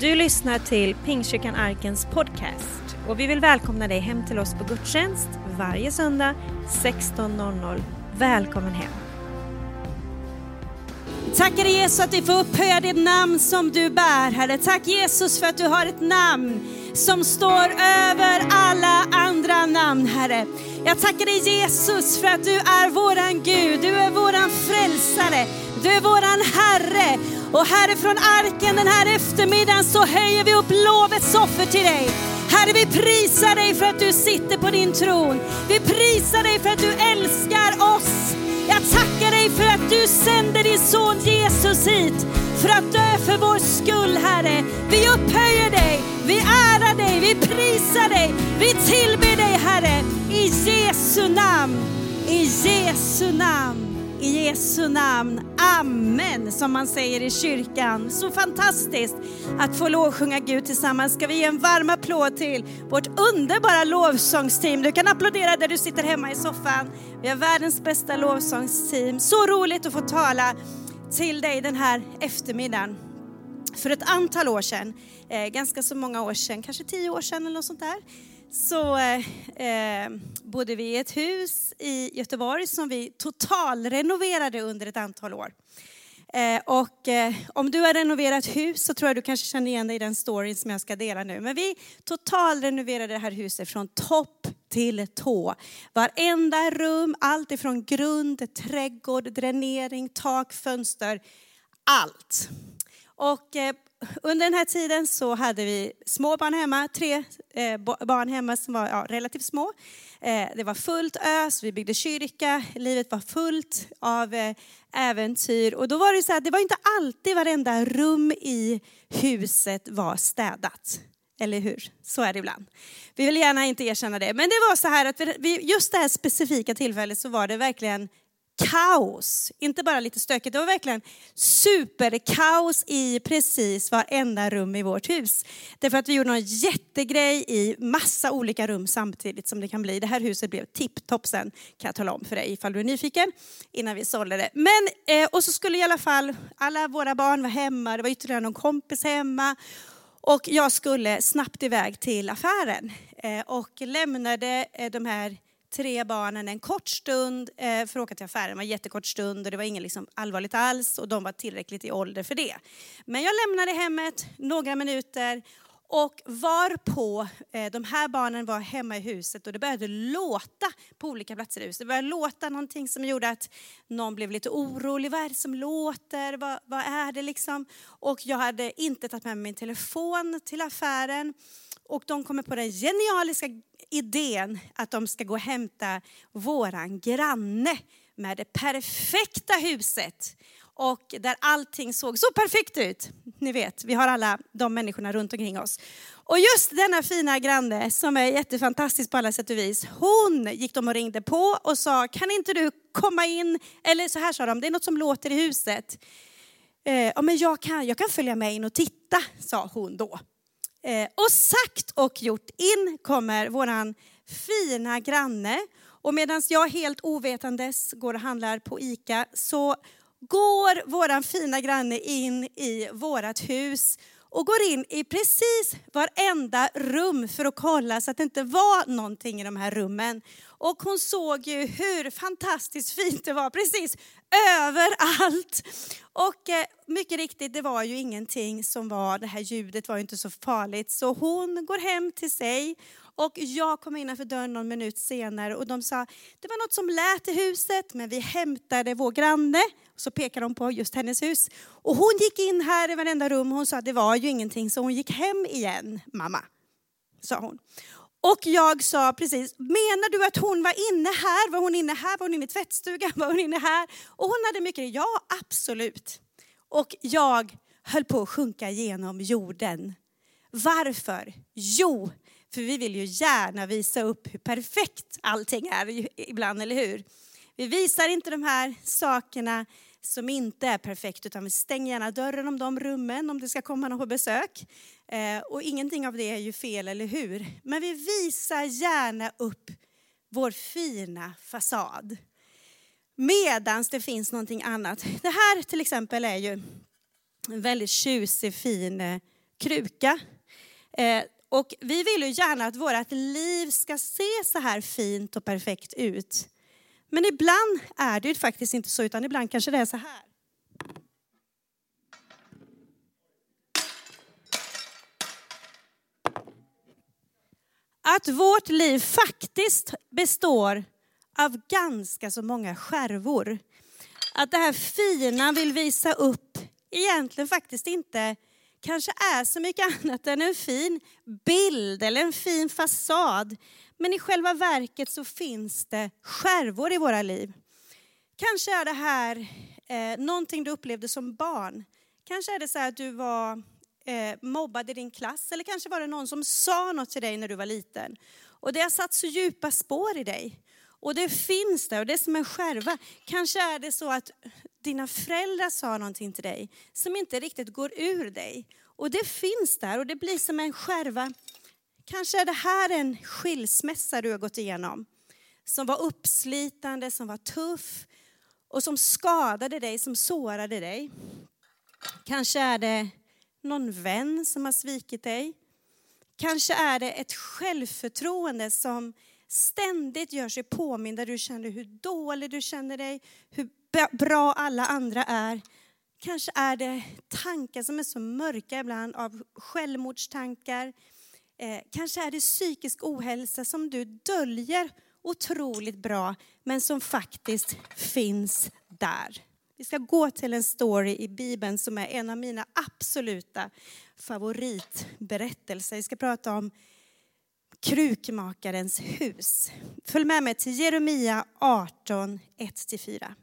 Du lyssnar till Pingstkyrkan Arkens podcast och vi vill välkomna dig hem till oss på gudstjänst varje söndag 16.00. Välkommen hem! Tackar dig Jesus att vi får upphöja ditt namn som du bär, Herre. Tack Jesus för att du har ett namn som står över alla andra namn, Herre. Jag tackar dig Jesus för att du är våran Gud, du är våran frälsare, du är våran Herre. Och Herre, från arken den här eftermiddagen så höjer vi upp lovets offer till dig. Herre, vi prisar dig för att du sitter på din tron. Vi prisar dig för att du älskar oss. Jag tackar dig för att du sände din son Jesus hit för att dö för vår skull, Herre. Vi upphöjer dig, vi ärar dig, vi prisar dig, vi tillber dig, Herre. I Jesu namn, i Jesu namn. I Jesu namn. Amen, som man säger i kyrkan. Så fantastiskt att få lovsjunga Gud tillsammans. Ska vi ge en varm applåd till vårt underbara lovsångsteam. Du kan applådera där du sitter hemma i soffan. Vi har världens bästa lovsångsteam. Så roligt att få tala till dig den här eftermiddagen. För ett antal år sedan, eh, ganska så många år sedan, kanske tio år sedan eller något sånt där, så eh, bodde vi i ett hus i Göteborg som vi totalrenoverade under ett antal år. Eh, och eh, om du har renoverat hus så tror jag du kanske känner igen dig i den storyn som jag ska dela nu. Men vi totalrenoverade det här huset från topp till tå. Varenda rum, allt ifrån grund, trädgård, dränering, tak, fönster, allt. Och eh, under den här tiden så hade vi små barn hemma, tre eh, barn hemma som var ja, relativt små. Eh, det var fullt ös, vi byggde kyrka, livet var fullt av eh, äventyr. Och då var det så här, det var inte alltid varenda rum i huset var städat. Eller hur? Så är det ibland. Vi vill gärna inte erkänna det. Men det var så här att vi, just det här specifika tillfället så var det verkligen kaos. Inte bara lite stökigt, det var verkligen superkaos i precis varenda rum i vårt hus. Därför att vi gjorde någon jättegrej i massa olika rum samtidigt som det kan bli. Det här huset blev tipptopp sen, kan jag tala om för dig ifall du är nyfiken, innan vi sålde det. Men, eh, och så skulle i alla fall alla våra barn vara hemma, det var ytterligare någon kompis hemma. Och jag skulle snabbt iväg till affären eh, och lämnade eh, de här tre barnen en kort stund eh, för att åka till affären. Det var en jättekort stund och det var inget liksom allvarligt alls och de var tillräckligt i ålder för det. Men jag lämnade hemmet några minuter och varpå eh, de här barnen var hemma i huset och det började låta på olika platser i huset. Det började låta någonting som gjorde att någon blev lite orolig. Vad är det som låter? Vad, vad är det liksom? Och jag hade inte tagit med mig min telefon till affären. Och de kommer på den genialiska idén att de ska gå och hämta våran granne med det perfekta huset och där allting såg så perfekt ut. Ni vet, vi har alla de människorna runt omkring oss. Och just denna fina granne som är jättefantastisk på alla sätt och vis, hon gick de och ringde på och sa, kan inte du komma in? Eller så här sa de, det är något som låter i huset. Eh, ja, men jag kan, jag kan följa med in och titta, sa hon då. Eh, och sagt och gjort, in kommer våran fina granne. Och medan jag helt ovetandes går och handlar på ICA så går våran fina granne in i vårat hus och går in i precis varenda rum för att kolla så att det inte var någonting i de här rummen. Och hon såg ju hur fantastiskt fint det var precis överallt. Och eh, mycket riktigt, det var ju ingenting som var, det här ljudet var ju inte så farligt. Så hon går hem till sig och jag kom innanför dörren någon minut senare och de sa, det var något som lät i huset men vi hämtade vår granne. Så pekade de på just hennes hus. Och hon gick in här i varenda rum hon sa, det var ju ingenting så hon gick hem igen, mamma. Sa hon. Och jag sa precis, menar du att hon var inne här? Var hon inne här? Var hon inne i tvättstugan? Var hon inne här? Och hon hade mycket, ja absolut. Och jag höll på att sjunka genom jorden. Varför? Jo, för vi vill ju gärna visa upp hur perfekt allting är ibland, eller hur? Vi visar inte de här sakerna som inte är perfekt utan vi stänger gärna dörren om de rummen om det ska komma någon på besök. Eh, och ingenting av det är ju fel, eller hur? Men vi visar gärna upp vår fina fasad. medan det finns någonting annat. Det här till exempel är ju en väldigt tjusig, fin eh, kruka. Eh, och vi vill ju gärna att vårt liv ska se så här fint och perfekt ut. Men ibland är det ju faktiskt inte så, utan ibland kanske det är så här. Att vårt liv faktiskt består av ganska så många skärvor. Att det här fina vill visa upp egentligen faktiskt inte kanske är så mycket annat än en fin bild eller en fin fasad. Men i själva verket så finns det skärvor i våra liv. Kanske är det här eh, någonting du upplevde som barn. Kanske är det så att du var eh, mobbad i din klass eller kanske var det någon som sa något till dig när du var liten. Och det har satt så djupa spår i dig. Och det finns där och det är som en skärva. Kanske är det så att dina föräldrar sa någonting till dig som inte riktigt går ur dig. Och det finns där och det blir som en skärva. Kanske är det här en skilsmässa du har gått igenom. Som var uppslitande, som var tuff och som skadade dig, som sårade dig. Kanske är det någon vän som har svikit dig. Kanske är det ett självförtroende som ständigt gör sig påmind där du känner hur dålig du känner dig, hur bra alla andra är. Kanske är det tankar som är så mörka ibland av självmordstankar. Eh, kanske är det psykisk ohälsa som du döljer otroligt bra men som faktiskt finns där. Vi ska gå till en story i Bibeln som är en av mina absoluta favoritberättelser. Vi ska prata om krukmakarens hus. Följ med mig till Jeremia 18, 1-4.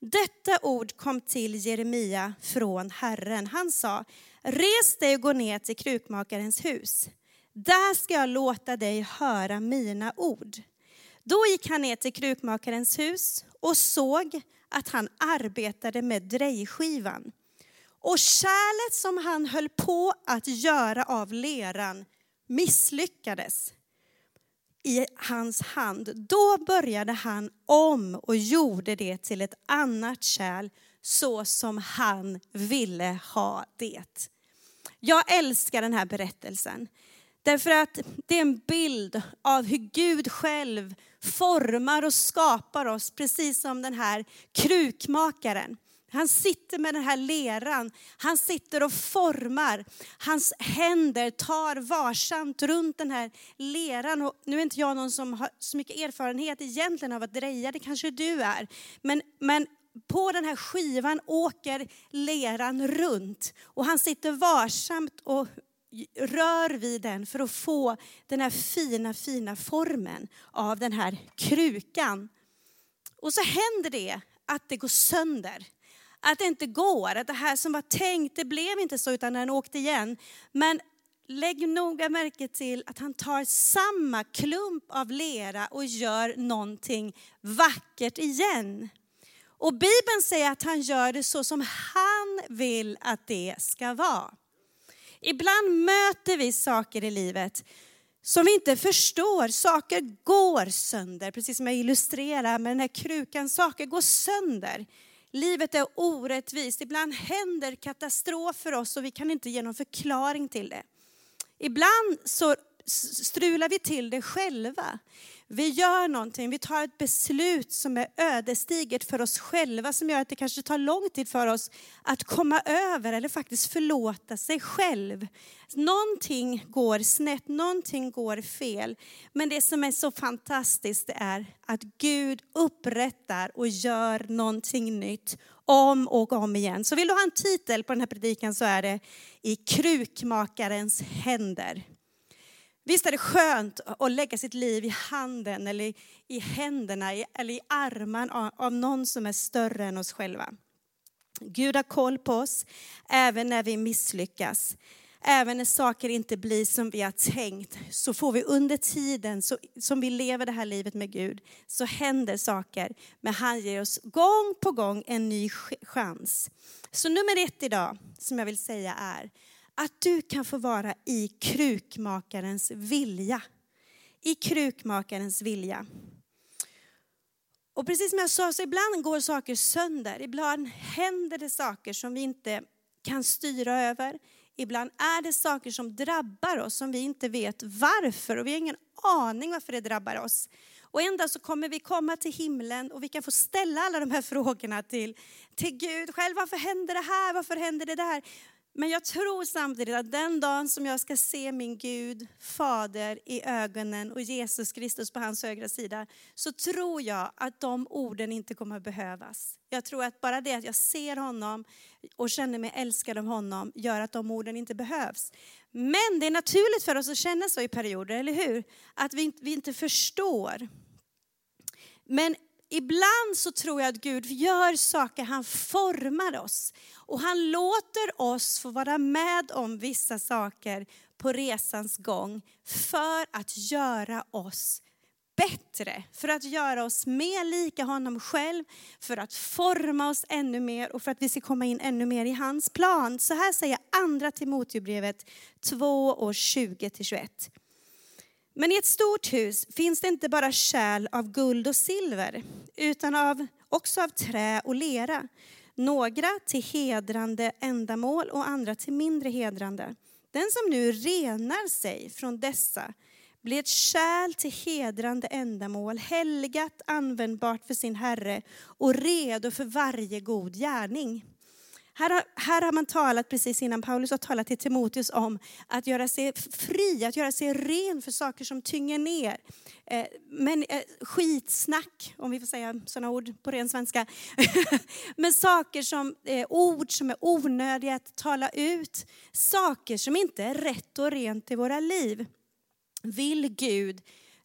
Detta ord kom till Jeremia från Herren. Han sa, res dig och gå ner till krukmakarens hus. Där ska jag låta dig höra mina ord. Då gick han ner till krukmakarens hus och såg att han arbetade med drejskivan. Och kärlet som han höll på att göra av leran misslyckades i hans hand. Då började han om och gjorde det till ett annat kärl så som han ville ha det. Jag älskar den här berättelsen. Därför att det är en bild av hur Gud själv formar och skapar oss, precis som den här krukmakaren. Han sitter med den här leran, han sitter och formar. Hans händer tar varsamt runt den här leran. Och nu är inte jag någon som har så mycket erfarenhet egentligen av att dreja, det kanske du är. Men, men på den här skivan åker leran runt och han sitter varsamt och rör vid den för att få den här fina, fina formen av den här krukan. Och så händer det att det går sönder. Att det inte går, att det här som var tänkt, det blev inte så utan den åkte igen. Men lägg noga märke till att han tar samma klump av lera och gör någonting vackert igen. Och Bibeln säger att han gör det så som han vill att det ska vara. Ibland möter vi saker i livet som vi inte förstår. Saker går sönder, precis som jag illustrerar med den här krukan. Saker går sönder. Livet är orättvist. Ibland händer katastrofer oss och vi kan inte ge någon förklaring till det. Ibland så strular vi till det själva. Vi gör någonting, vi tar ett beslut som är ödesdigert för oss själva som gör att det kanske tar lång tid för oss att komma över eller faktiskt förlåta sig själv. Någonting går snett, någonting går fel. Men det som är så fantastiskt är att Gud upprättar och gör någonting nytt om och om igen. Så vill du ha en titel på den här predikan så är det I krukmakarens händer. Visst är det skönt att lägga sitt liv i handen eller i händerna eller i armarna av någon som är större än oss själva. Gud har koll på oss även när vi misslyckas. Även när saker inte blir som vi har tänkt så får vi under tiden så, som vi lever det här livet med Gud så händer saker. Men han ger oss gång på gång en ny chans. Så nummer ett idag som jag vill säga är att du kan få vara i krukmakarens vilja. I krukmakarens vilja. Och precis som jag sa, så ibland går saker sönder. Ibland händer det saker som vi inte kan styra över. Ibland är det saker som drabbar oss som vi inte vet varför och vi har ingen aning varför det drabbar oss. Och en dag så kommer vi komma till himlen och vi kan få ställa alla de här frågorna till, till Gud själv. Varför händer det här? Varför händer det där? Men jag tror samtidigt att den dagen som jag ska se min Gud, Fader i ögonen och Jesus Kristus på hans högra sida, så tror jag att de orden inte kommer att behövas. Jag tror att bara det att jag ser honom och känner mig älskad av honom gör att de orden inte behövs. Men det är naturligt för oss att känna så i perioder, eller hur? Att vi inte, vi inte förstår. Men ibland så tror jag att Gud gör saker, han formar oss. Och han låter oss få vara med om vissa saker på resans gång för att göra oss bättre, för att göra oss mer lika honom själv, för att forma oss ännu mer och för att vi ska komma in ännu mer i hans plan. Så här säger andra Timoteusbrevet 2 och 20-21. Men i ett stort hus finns det inte bara kärl av guld och silver, utan av, också av trä och lera. Några till hedrande ändamål och andra till mindre hedrande. Den som nu renar sig från dessa blir ett kärl till hedrande ändamål, helgat, användbart för sin Herre och redo för varje god gärning. Här har, här har man talat, precis innan Paulus har talat till Timoteus om att göra sig fri, att göra sig ren för saker som tynger ner. Eh, men eh, skitsnack, om vi får säga sådana ord på ren svenska. men saker som, eh, ord som är onödiga att tala ut. Saker som inte är rätt och rent i våra liv. Vill Gud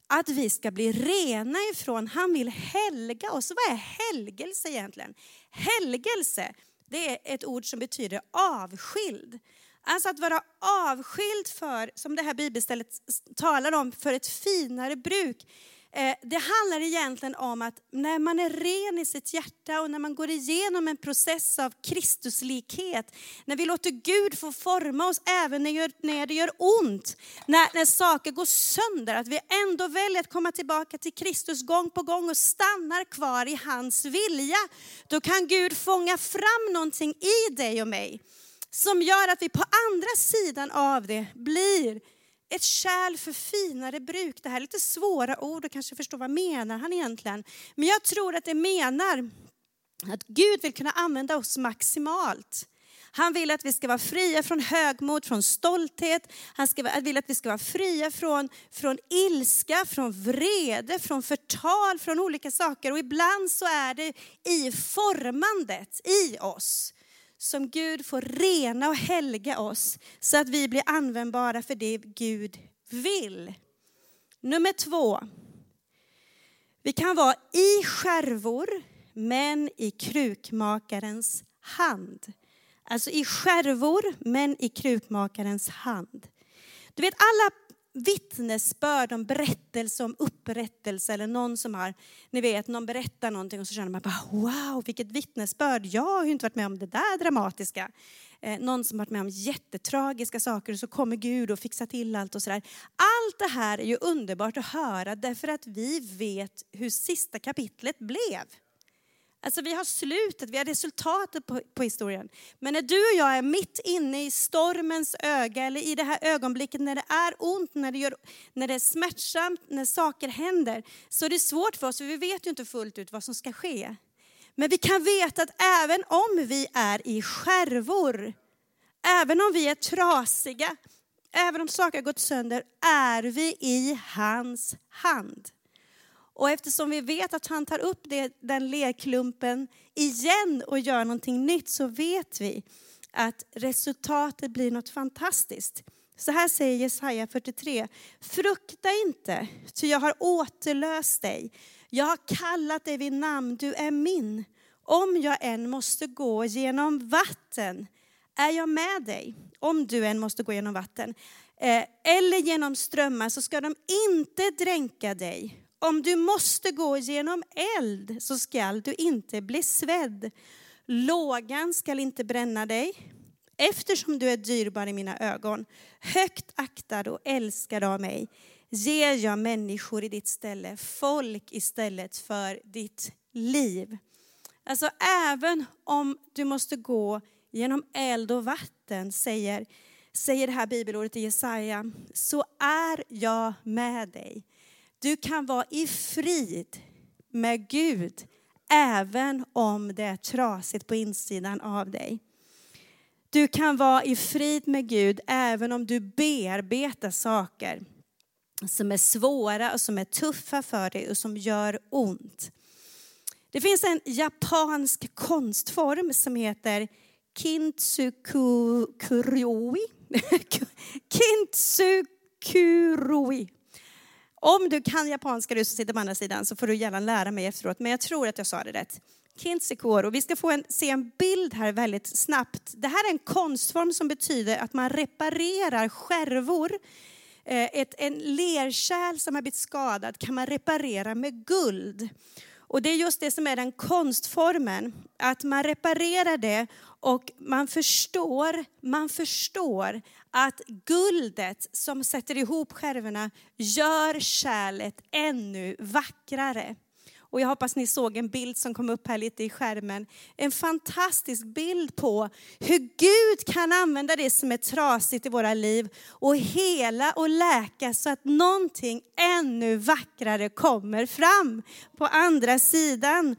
att vi ska bli rena ifrån. Han vill helga oss. Vad är helgelse egentligen? Helgelse det är ett ord som betyder avskild. Alltså att vara avskild för, som det här bibelstället talar om, för ett finare bruk. Eh, det handlar egentligen om att när man är ren i sitt hjärta och när man går igenom en process av Kristuslikhet, när vi låter Gud få forma oss även när det gör ont, när, när saker går sönder, att vi ändå väljer att komma tillbaka till Kristus gång på gång och stannar kvar i hans vilja, då kan Gud fånga fram någonting i dig och mig som gör att vi på andra sidan av det blir ett kärl för finare bruk. Det här är lite svåra ord och kanske förstå vad menar han egentligen. Men jag tror att det menar att Gud vill kunna använda oss maximalt. Han vill att vi ska vara fria från högmod, från stolthet. Han ska, vill att vi ska vara fria från, från ilska, från vrede, från förtal, från olika saker. Och ibland så är det i formandet i oss som Gud får rena och helga oss så att vi blir användbara för det Gud vill. Nummer två. Vi kan vara i skärvor men i krukmakarens hand. Alltså i skärvor men i krukmakarens hand. Du vet alla vittnesbörd om berättelse om upprättelse eller någon som har, ni vet, någon berättar någonting och så känner man bara wow, vilket vittnesbörd. Jag har ju inte varit med om det där dramatiska. Eh, någon som varit med om jättetragiska saker och så kommer Gud och fixar till allt och sådär. Allt det här är ju underbart att höra därför att vi vet hur sista kapitlet blev. Alltså vi har slutet, vi har resultatet på, på, historien. Men när du och jag är mitt inne i stormens öga eller i det här ögonblicket när det är ont, när det, gör, när det är smärtsamt, när saker händer, så är det svårt för oss för vi vet ju inte fullt ut vad som ska ske. Men vi kan veta att även om vi är i skärvor, även om vi är trasiga, även om saker har gått sönder, är vi i hans hand. Och eftersom vi vet att han tar upp det, den lerklumpen igen och gör någonting nytt så vet vi att resultatet blir något fantastiskt. Så här säger Jesaja 43. Frukta inte, ty jag har återlöst dig. Jag har kallat dig vid namn, du är min. Om jag än måste gå genom vatten är jag med dig. Om du än måste gå genom vatten. Eh, eller genom strömmar så ska de inte dränka dig om du måste gå genom eld så skall du inte bli svedd. Lågan skall inte bränna dig, eftersom du är dyrbar i mina ögon. Högt aktad och älskad av mig ger jag människor i ditt ställe, folk istället för ditt liv. Alltså även om du måste gå genom eld och vatten, säger säger det här bibelordet i Jesaja, så är jag med dig. Du kan vara i frid med Gud även om det är trasigt på insidan av dig. Du kan vara i frid med Gud även om du bearbetar saker som är svåra och som är tuffa för dig och som gör ont. Det finns en japansk konstform som heter kintsukuroi. kintsukuroi. Om du kan japanska du som sitter på andra sidan så får du gärna lära mig efteråt, men jag tror att jag sa det rätt. Kintsikoro. Vi ska få en, se en bild här väldigt snabbt. Det här är en konstform som betyder att man reparerar skärvor. Eh, ett, en lerkärl som har blivit skadad kan man reparera med guld. Och det är just det som är den konstformen, att man reparerar det och man förstår, man förstår att guldet som sätter ihop skärvorna gör kärlet ännu vackrare. Och jag hoppas ni såg en bild som kom upp här lite i skärmen. En fantastisk bild på hur Gud kan använda det som är trasigt i våra liv och hela och läka så att någonting ännu vackrare kommer fram på andra sidan.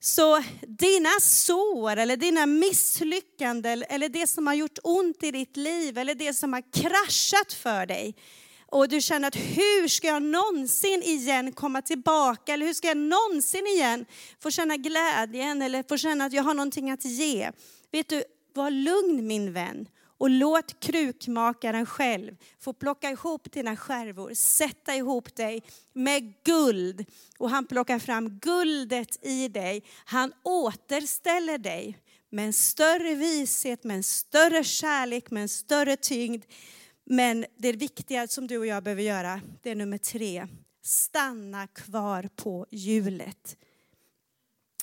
Så dina sår eller dina misslyckanden eller det som har gjort ont i ditt liv eller det som har kraschat för dig och du känner att hur ska jag någonsin igen komma tillbaka eller hur ska jag någonsin igen få känna glädjen eller få känna att jag har någonting att ge. Vet du, var lugn min vän och låt krukmakaren själv få plocka ihop dina skärvor, sätta ihop dig med guld. Och han plockar fram guldet i dig. Han återställer dig med en större vishet, med en större kärlek, med en större tyngd. Men det viktiga som du och jag behöver göra, det är nummer tre. Stanna kvar på hjulet.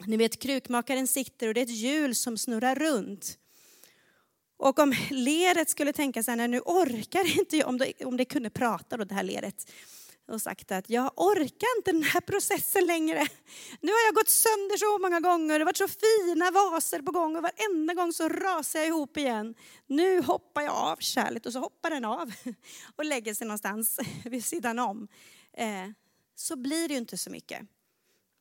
Ni vet krukmakaren sitter och det är ett hjul som snurrar runt. Och om leret skulle tänka sig, nej nu orkar inte jag, om det, om det kunde prata då det här leret och sagt att jag orkar inte den här processen längre. Nu har jag gått sönder så många gånger, det har varit så fina vaser på gång och varenda gång så rasar jag ihop igen. Nu hoppar jag av kärlet och så hoppar den av och lägger sig någonstans vid sidan om. Eh, så blir det ju inte så mycket.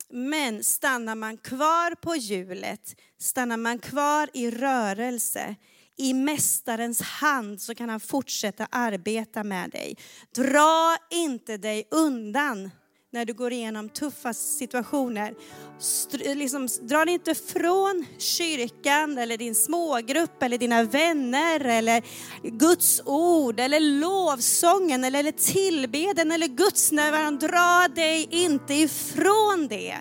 Men stannar man kvar på hjulet, stannar man kvar i rörelse, i Mästarens hand så kan han fortsätta arbeta med dig. Dra inte dig undan när du går igenom tuffa situationer. Str liksom, dra dig inte från kyrkan eller din smågrupp eller dina vänner eller Guds ord eller lovsången eller, eller tillbeden eller Guds närvaron. Dra dig inte ifrån det.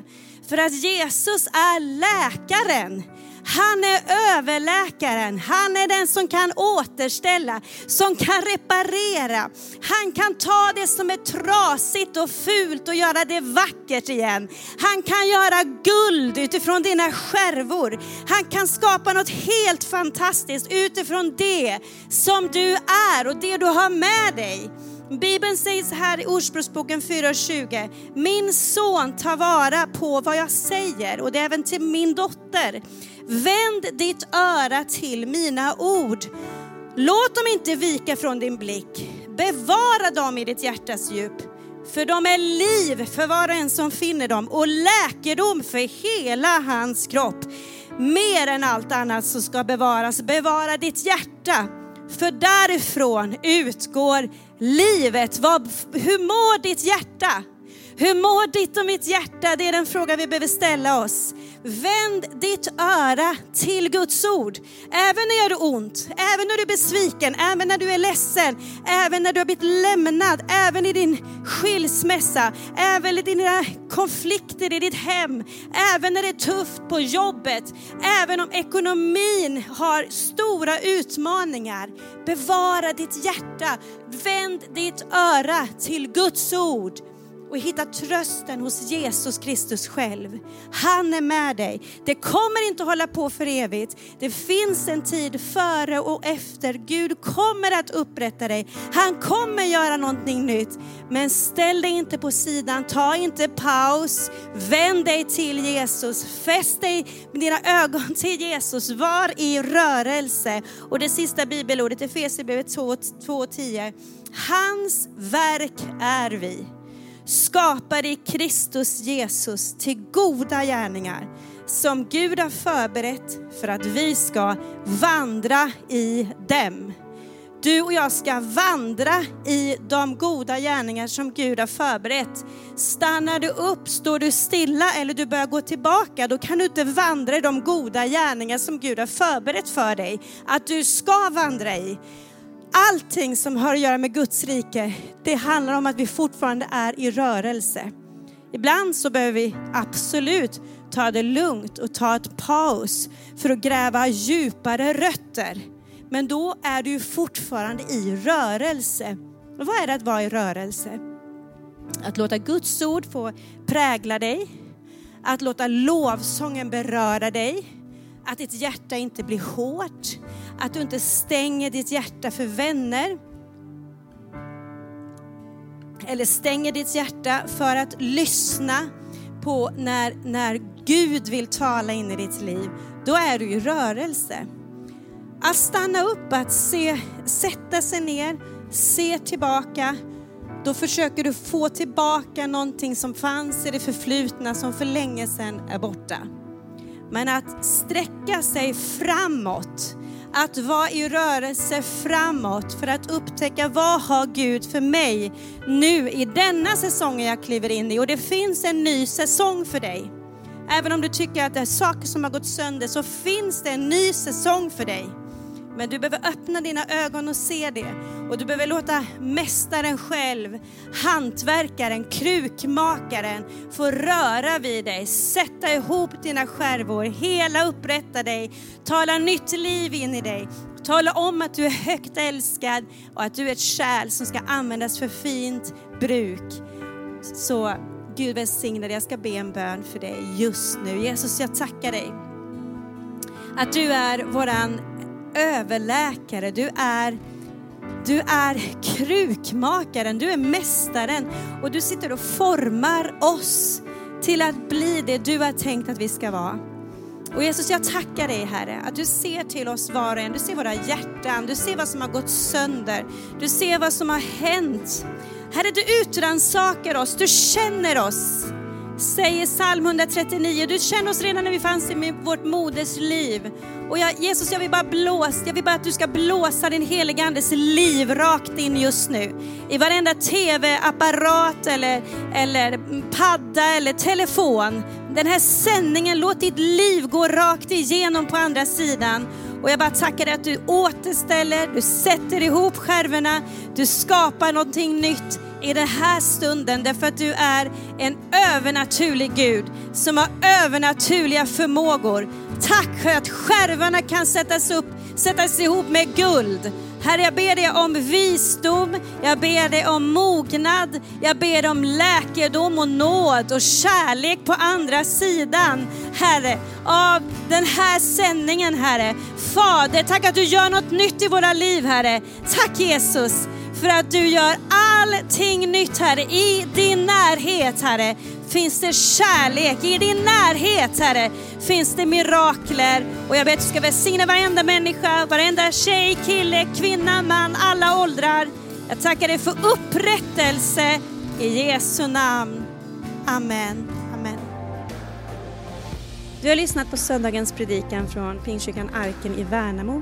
För att Jesus är läkaren. Han är överläkaren. Han är den som kan återställa, som kan reparera. Han kan ta det som är trasigt och fult och göra det vackert igen. Han kan göra guld utifrån dina skärvor. Han kan skapa något helt fantastiskt utifrån det som du är och det du har med dig. Bibeln säger så här i Ordspråksboken 4.20. Min son tar vara på vad jag säger och det är även till min dotter. Vänd ditt öra till mina ord. Låt dem inte vika från din blick. Bevara dem i ditt hjärtas djup. För de är liv för var och en som finner dem och läkedom för hela hans kropp. Mer än allt annat som ska bevaras, bevara ditt hjärta. För därifrån utgår livet. Hur mår ditt hjärta? Hur mår ditt och mitt hjärta? Det är den fråga vi behöver ställa oss. Vänd ditt öra till Guds ord. Även när det gör ont, även när du är besviken, även när du är ledsen, även när du har blivit lämnad, även i din skilsmässa, även i dina konflikter i ditt hem, även när det är tufft på jobbet, även om ekonomin har stora utmaningar. Bevara ditt hjärta, vänd ditt öra till Guds ord och hitta trösten hos Jesus Kristus själv. Han är med dig. Det kommer inte hålla på för evigt. Det finns en tid före och efter. Gud kommer att upprätta dig. Han kommer göra någonting nytt. Men ställ dig inte på sidan, ta inte paus. Vänd dig till Jesus, fäst dig med dina ögon till Jesus. Var i rörelse. Och det sista bibelordet, Efesierbrevet 2.10. Hans verk är vi skapade i Kristus Jesus till goda gärningar som Gud har förberett för att vi ska vandra i dem. Du och jag ska vandra i de goda gärningar som Gud har förberett. Stannar du upp, står du stilla eller du börjar gå tillbaka, då kan du inte vandra i de goda gärningar som Gud har förberett för dig, att du ska vandra i allting som har att göra med Guds rike, det handlar om att vi fortfarande är i rörelse. Ibland så behöver vi absolut ta det lugnt och ta ett paus för att gräva djupare rötter. Men då är du fortfarande i rörelse. Och vad är det att vara i rörelse? Att låta Guds ord få prägla dig, att låta lovsången beröra dig, att ditt hjärta inte blir hårt, att du inte stänger ditt hjärta för vänner. Eller stänger ditt hjärta för att lyssna på när, när Gud vill tala in i ditt liv. Då är du i rörelse. Att stanna upp, att se, sätta sig ner, se tillbaka. Då försöker du få tillbaka någonting som fanns i det förflutna som för länge sedan är borta. Men att sträcka sig framåt, att vara i rörelse framåt för att upptäcka vad har Gud för mig nu i denna säsongen jag kliver in i. Och det finns en ny säsong för dig. Även om du tycker att det är saker som har gått sönder så finns det en ny säsong för dig. Men du behöver öppna dina ögon och se det. Och du behöver låta mästaren själv, hantverkaren, krukmakaren få röra vid dig, sätta ihop dina skärvor, hela upprätta dig, tala nytt liv in i dig. Tala om att du är högt älskad och att du är ett kärl som ska användas för fint bruk. Så Gud välsigne dig. Jag ska be en bön för dig just nu. Jesus, jag tackar dig att du är våran överläkare, du är, du är krukmakaren, du är mästaren och du sitter och formar oss till att bli det du har tänkt att vi ska vara. Och Jesus, jag tackar dig Herre, att du ser till oss var och en. Du ser våra hjärtan, du ser vad som har gått sönder. Du ser vad som har hänt. Herre, du utransakar oss, du känner oss. Säger psalm 139, du känner oss redan när vi fanns i vårt moders liv. Och jag, Jesus, jag vill bara blåsa, jag vill bara att du ska blåsa din helige Andes liv rakt in just nu. I varenda tv-apparat eller, eller padda eller telefon. Den här sändningen, låt ditt liv gå rakt igenom på andra sidan. Och jag bara tackar dig att du återställer, du sätter ihop skärvorna, du skapar någonting nytt i den här stunden därför att du är en övernaturlig Gud som har övernaturliga förmågor. Tack för att skärvarna kan sättas upp, sättas ihop med guld. Herre, jag ber dig om visdom, jag ber dig om mognad, jag ber dig om läkedom och nåd och kärlek på andra sidan, Herre, av den här sändningen, Herre. Fader, tack att du gör något nytt i våra liv, Herre. Tack Jesus för att du gör allting nytt, Herre. I din närhet, Herre, finns det kärlek. I din närhet, Herre, finns det mirakler. Och jag vet att du ska välsigna varenda människa, varenda tjej, kille, kvinna, man, alla åldrar. Jag tackar dig för upprättelse i Jesu namn. Amen. Amen. Du har lyssnat på söndagens predikan från Pingstkyrkan Arken i Värnamo.